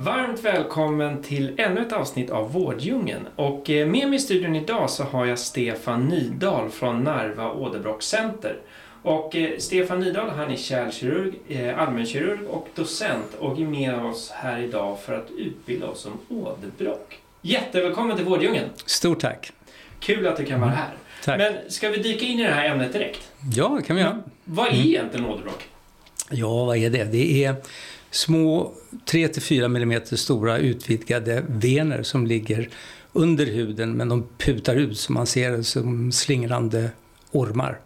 Varmt välkommen till ännu ett avsnitt av Vårddjungeln. Och eh, med mig i studion idag så har jag Stefan Nydahl från Narva Åderbråck Center. Och eh, Stefan Nydahl han är kärlkirurg, eh, allmänkirurg och docent och är med oss här idag för att utbilda oss om åderbråck. Jättevälkommen till Vårddjungeln! Stort tack! Kul att du kan vara här. Tack. Men ska vi dyka in i det här ämnet direkt? Ja, det kan vi göra. Vad är egentligen åderbråck? Ja, vad är det? Det är små 3-4 mm stora utvidgade vener som ligger under huden men de putar ut så man ser det som slingrande ormar.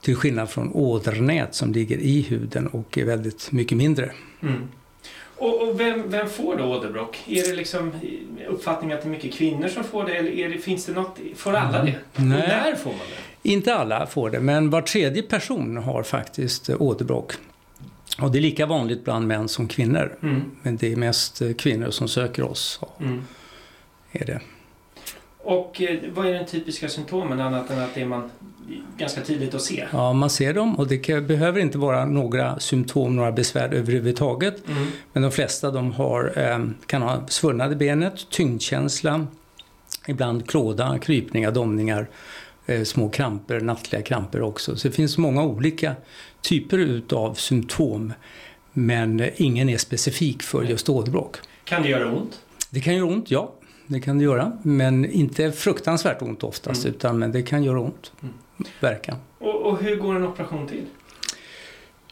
Till skillnad från ådernät som ligger i huden och är väldigt mycket mindre. Mm. Och, och vem, vem, får då åderbråck? Är det liksom uppfattningen att det är mycket kvinnor som får det eller det, finns det något, får alla det? Nej. Och när får man det? Inte alla får det, men var tredje person har faktiskt åderbråck. Och det är lika vanligt bland män som kvinnor. Mm. Men det är mest kvinnor som söker oss. Mm. Är det. Och eh, vad är den typiska symptomen annat än att det är man ganska tidigt att se? Ja, man ser dem och det kan, behöver inte vara några symptom, några besvär överhuvudtaget. Mm. Men de flesta de har, eh, kan ha svullnad i benet, tyngdkänsla, ibland klåda, krypningar, domningar, eh, små kramper, nattliga kramper också. Så det finns många olika typer utav symptom. Men ingen är specifik för just åderbråck. Kan det göra ont? Det kan göra ont, ja. Det kan det göra. Men inte fruktansvärt ont oftast, Mm. utan men det kan göra ont. Mm. Verkan. Och, och hur går en operation till?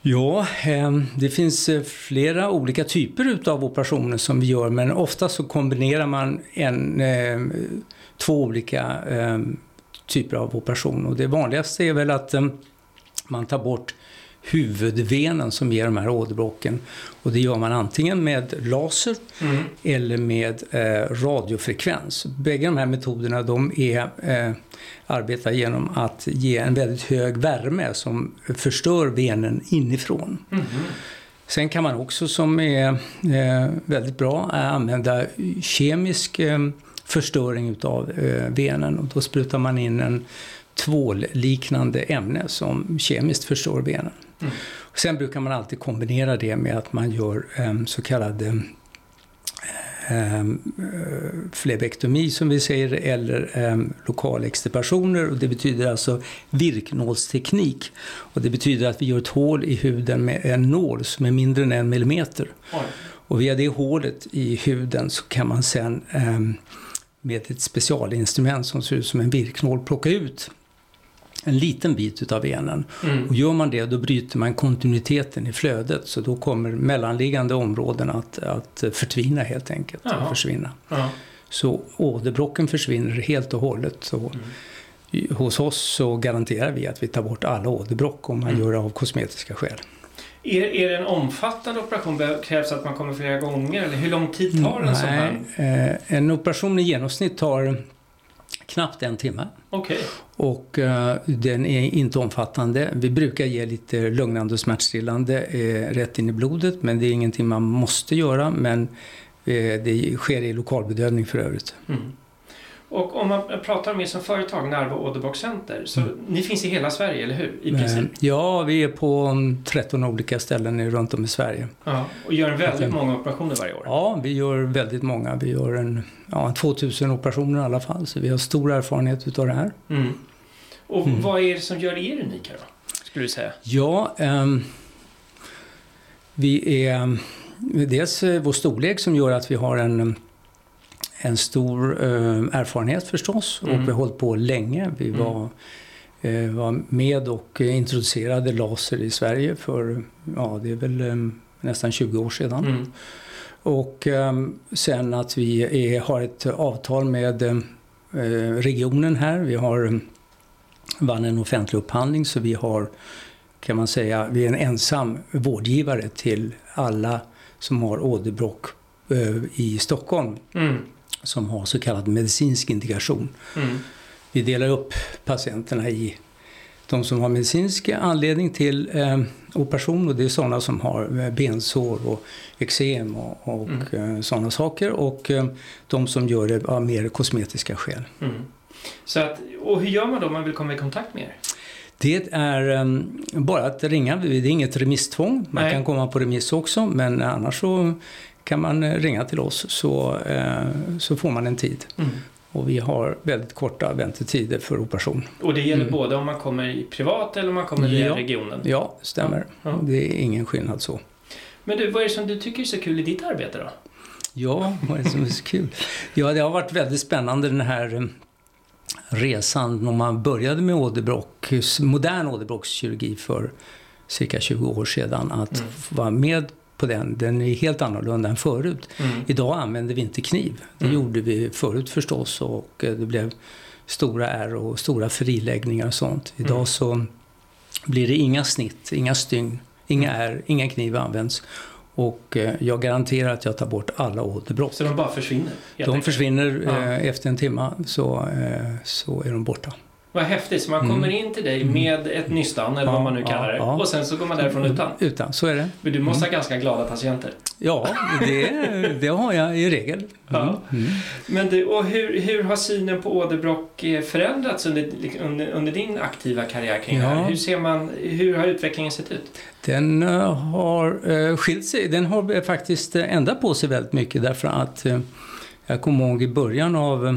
Ja, eh, det finns eh, flera olika typer utav operationer som vi gör men ofta så kombinerar man en, eh, två olika eh, typer av operationer. Och det vanligaste är väl att eh, man tar bort huvudvenen som ger de här åderbråcken. Och det gör man antingen med laser Mm. eller med eh, radiofrekvens. Bägge de här metoderna de är, eh, arbetar genom att ge en väldigt hög värme som förstör venen inifrån. Mhm. Sen kan man också, som är eh, väldigt bra, använda kemisk eh, förstöring utav eh, venen. Och då sprutar man in en tvålliknande ämne som kemiskt förstör venen. Mm. Sen brukar man alltid kombinera det med att man gör eh, så kallad eh, eh, flebektomi som vi säger eller eh, lokalextirpationer och det betyder alltså virknålsteknik. Och det betyder att vi gör ett hål i huden med en nål som är mindre än en millimeter. Oj. Och via det hålet i huden så kan man sen eh, med ett specialinstrument som ser ut som en virknål plocka ut en liten bit utav venen. Mm. Och gör man det då bryter man kontinuiteten i flödet så då kommer mellanliggande områden att, att förtvina helt enkelt. Och försvinna. Så åderbråcken försvinner helt och hållet. Så Mm. Hos oss så garanterar vi att vi tar bort alla åderbråck om man Mm. gör det av kosmetiska skäl. Är, är det en omfattande operation? Krävs att man kommer flera gånger? Eller hur lång tid tar en sån här? Eh, en operation i genomsnitt tar knappt en timme. Okej. Och eh, den är inte omfattande. Vi brukar ge lite lugnande och smärtstillande eh, rätt in i blodet. Men det är ingenting man måste göra. Men eh, det sker i lokalbedövning för övrigt. Mm. Och om man pratar om er som företag, Narva Åderbråck Center, så ni finns i hela Sverige, eller hur? I princip. Ja, vi är på mm, 13 olika ställen runt om i Sverige. Ja, och gör väldigt många operationer varje år. Ja, vi gör väldigt många. Vi gör en, ja, 2000 operationer i alla fall. Så vi har stor erfarenhet utav det här. Mm. Och Mm. vad är det som gör er unika då? Skulle du säga? Ja, ehm, vi är ehm, dels eh, vår storlek som gör att vi har en, en stor eh, erfarenhet förstås Mm. och vi har hållit på länge. Vi Mm. var, eh, var med och eh, introducerade laser i Sverige för, ja det är väl ehm, nästan 20 år sedan. Mm. Och ehm, sen att vi är, har ett avtal med eh, regionen här. Vi har eh, vann en offentlig upphandling så vi har kan man säga, vi är en ensam vårdgivare till alla som har åderbråck eh, i Stockholm Mm. Som har så kallad medicinsk indikation. Mm. Vi delar upp patienterna i de som har medicinsk anledning till eh, operation och det är sådana som har eh, bensår och eksem och, och Mm. eh, sådana saker och eh, de som gör det av mer kosmetiska skäl. Mm. Så att, och hur gör man då om man vill komma i kontakt med er? Det är eh, bara att ringa, det är inget remisstvång. Man Nej. kan komma på remiss också men annars så kan man eh, ringa till oss så, eh, så får man en tid. Mm. Och vi har väldigt korta väntetider för operation. Och det gäller Mm. både om man kommer i privat eller om man kommer via Ja. regionen? Ja, stämmer. Ja. Det är ingen skillnad så. Men du, vad är det som du tycker är så kul i ditt arbete då? Ja, vad är det som är så kul? Ja, det har varit väldigt spännande den här eh, resan när man började med åderbråck, modern åderbråckskirurgi för cirka 20 år sedan. Att Mm. vara med på den, den är helt annorlunda än förut. Mm. Idag använder vi inte kniv. Det Mm. gjorde vi förut förstås och eh, det blev stora ärr och stora friläggningar och sånt. Idag Mm. så blir det inga snitt, inga stygn, inga ärr, inga kniv används. Och eh, jag garanterar att jag tar bort alla åderbråck. Så de bara försvinner? De försvinner Ja. eh, efter en timme så, så är de borta. Vad häftigt, så man Mm. kommer in till dig Mm. med ett nystan, eller Ja, vad man nu kallar det, ja. och sen så går man därifrån utan. Utan, så är det. Men du måste ha ganska glada patienter. Ja, det, det har jag i regel. Mm. Ja. Mm. Men du, och hur, hur har synen på åderbråck eh, förändrats under, under, under din aktiva karriär kring det här? Hur, ser man, hur har utvecklingen sett ut? Den eh, har uh, skilt sig. Den har eh, faktiskt eh, ändrat på sig väldigt mycket därför att eh, jag kommer ihåg i början av eh,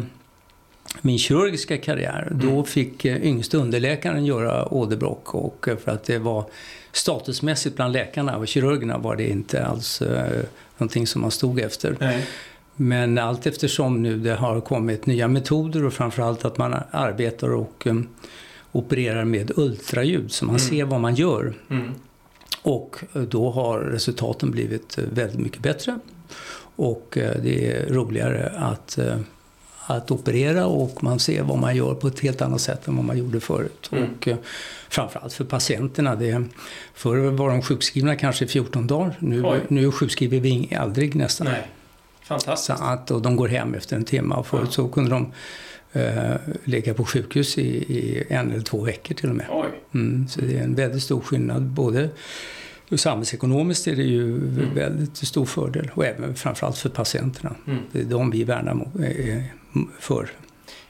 min kirurgiska karriär. Mm. Då fick uh, yngste underläkaren göra åderbråck och eh, för att det var statusmässigt bland läkarna och kirurgerna var det inte alls eh, någonting som man stod efter. Nej. Men allt eftersom nu det har kommit nya metoder och framförallt att man arbetar och um, opererar med ultraljud så man Mm. ser vad man gör. Mm. Och eh, då har resultaten blivit eh, väldigt mycket bättre. Och eh, det är roligare att, eh, att operera och man ser vad man gör på ett helt annat sätt än vad man gjorde förut. Mm. Och eh, framförallt för patienterna. Det, förr var de sjukskrivna kanske i 14 dagar. Nu, Oj. nu sjukskriver vi aldrig nästan. Nej. Så Fantastiskt. att, och de går hem efter en timme. Och förut Ja. så kunde de eh, ligga på sjukhus i, i en eller två veckor till och med. Mm, så det är en väldigt stor skillnad. Både samhällsekonomiskt är det ju Mm. väldigt stor fördel och även framförallt för patienterna. Mm. Det är de vi värnar mo- eh, för.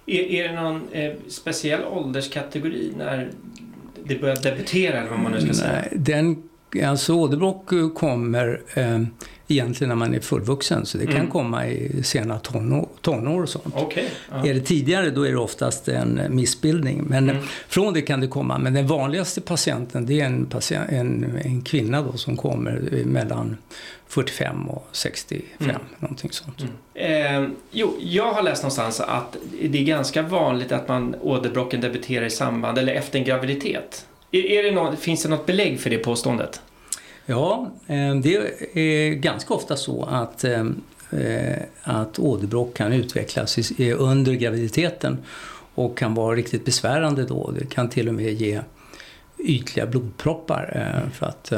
Är, är det någon eh, speciell ålderskategori när det börjar debutera eller vad man nu ska säga? Nej, Den, alltså åderbråck eh, kommer eh, egentligen när man är fullvuxen så det kan Mm. komma i sena tonår, tonår och sånt. Okej. Ja. Är det tidigare då är det oftast en missbildning. Men Mm. från det kan det komma. Men den vanligaste patienten det är en, patient, en, en kvinna då som kommer mellan 45 och 65. Mm. Någonting sånt. Eh, jo, jag har läst någonstans att det är ganska vanligt att man åderbråcken debuterar i samband eller efter en graviditet. Är, det något, finns det något belägg för det påståendet? Ja, eh, det är ganska ofta så att, eh, eh, att åderbråck kan utvecklas under graviditeten och kan vara riktigt besvärande då. Det kan till och med ge ytliga blodproppar. För att,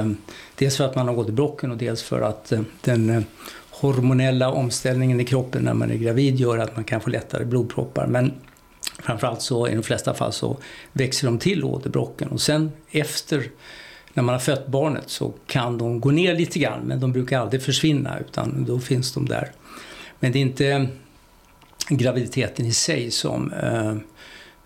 dels för att man har åderbråcken och dels för att den hormonella omställningen i kroppen när man är gravid gör att man kan få lättare blodproppar. Men framförallt så i de flesta fall så växer de till åderbråcken och sen efter när man har fött barnet så kan de gå ner lite grann men de brukar aldrig försvinna utan då finns de där. Men det är inte graviditeten i sig som, eh,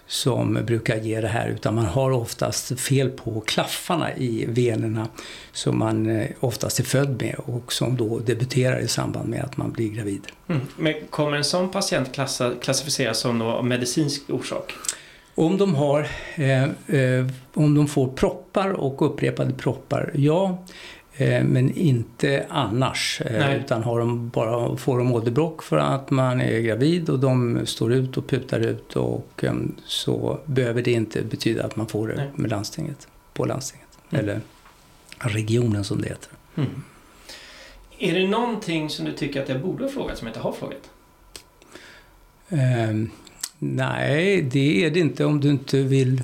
som brukar ge det här utan man har oftast fel på klaffarna i venerna som man eh, oftast är född med och som då debuterar i samband med att man blir gravid. Mm. Men kommer en sån patient klassa, klassificeras som då medicinsk orsak? Om de, har, eh, eh, om de får proppar och upprepade proppar, ja. Eh, men inte annars. Eh, Nej. utan har de bara, får de åderbråck för att man är gravid och de står ut och putar ut och eh, så behöver det inte betyda att man får det Nej. med landstinget, på landstinget. Mm. Eller regionen som det heter. Mm. Är det någonting som du tycker att jag borde ha frågat som jag inte har frågat? Eh, nej, det är det inte om du inte vill...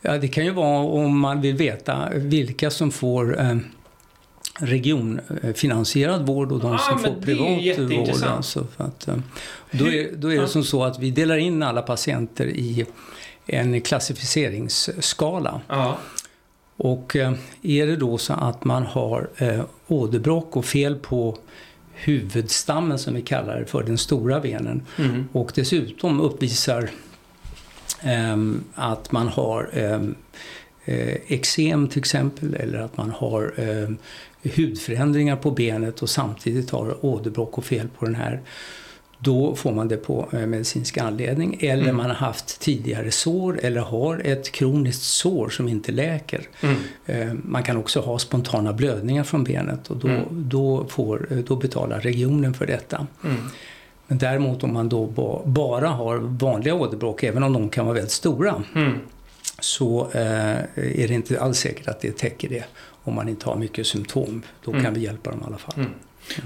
Ja, det kan ju vara om man vill veta vilka som får eh, regionfinansierad vård och de Ah, som får privat vård. Alltså för att, eh, då, är, då är det som så att vi delar in alla patienter i en klassificeringsskala. Ja. Och eh, är det då så att man har eh, åderbråck och fel på huvudstammen som vi kallar det för, den stora venen Mm. och dessutom uppvisar ehm, att man har ehm, eh, eksem till exempel eller att man har ehm, hudförändringar på benet och samtidigt har åderbråck och fel på den här då får man det på eh, medicinsk anledning. Eller Mm. man har haft tidigare sår eller har ett kroniskt sår som inte läker. Mm. Eh, Man kan också ha spontana blödningar från benet och då, Mm. då, får, eh, då betalar regionen för detta. Mm. Men däremot om man då ba, bara har vanliga åderbråck, även om de kan vara väldigt stora, Mm. så är det inte alls säkert att det täcker det. Om man inte har mycket symptom, då Mm. kan vi hjälpa dem i alla fall. Mm.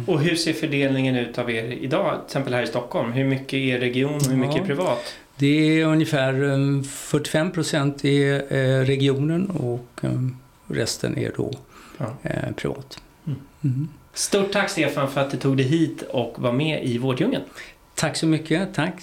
Och hur ser fördelningen ut av er idag, till exempel här i Stockholm? Hur mycket är region och hur mycket Ja. är privat? Det är ungefär eh, 45 procent är eh, regionen och eh, resten är då Ja. eh, privat. Mm. Mm. Stort tack Stefan för att du tog dig hit och var med i Vårdjungeln. Tack så mycket, tack.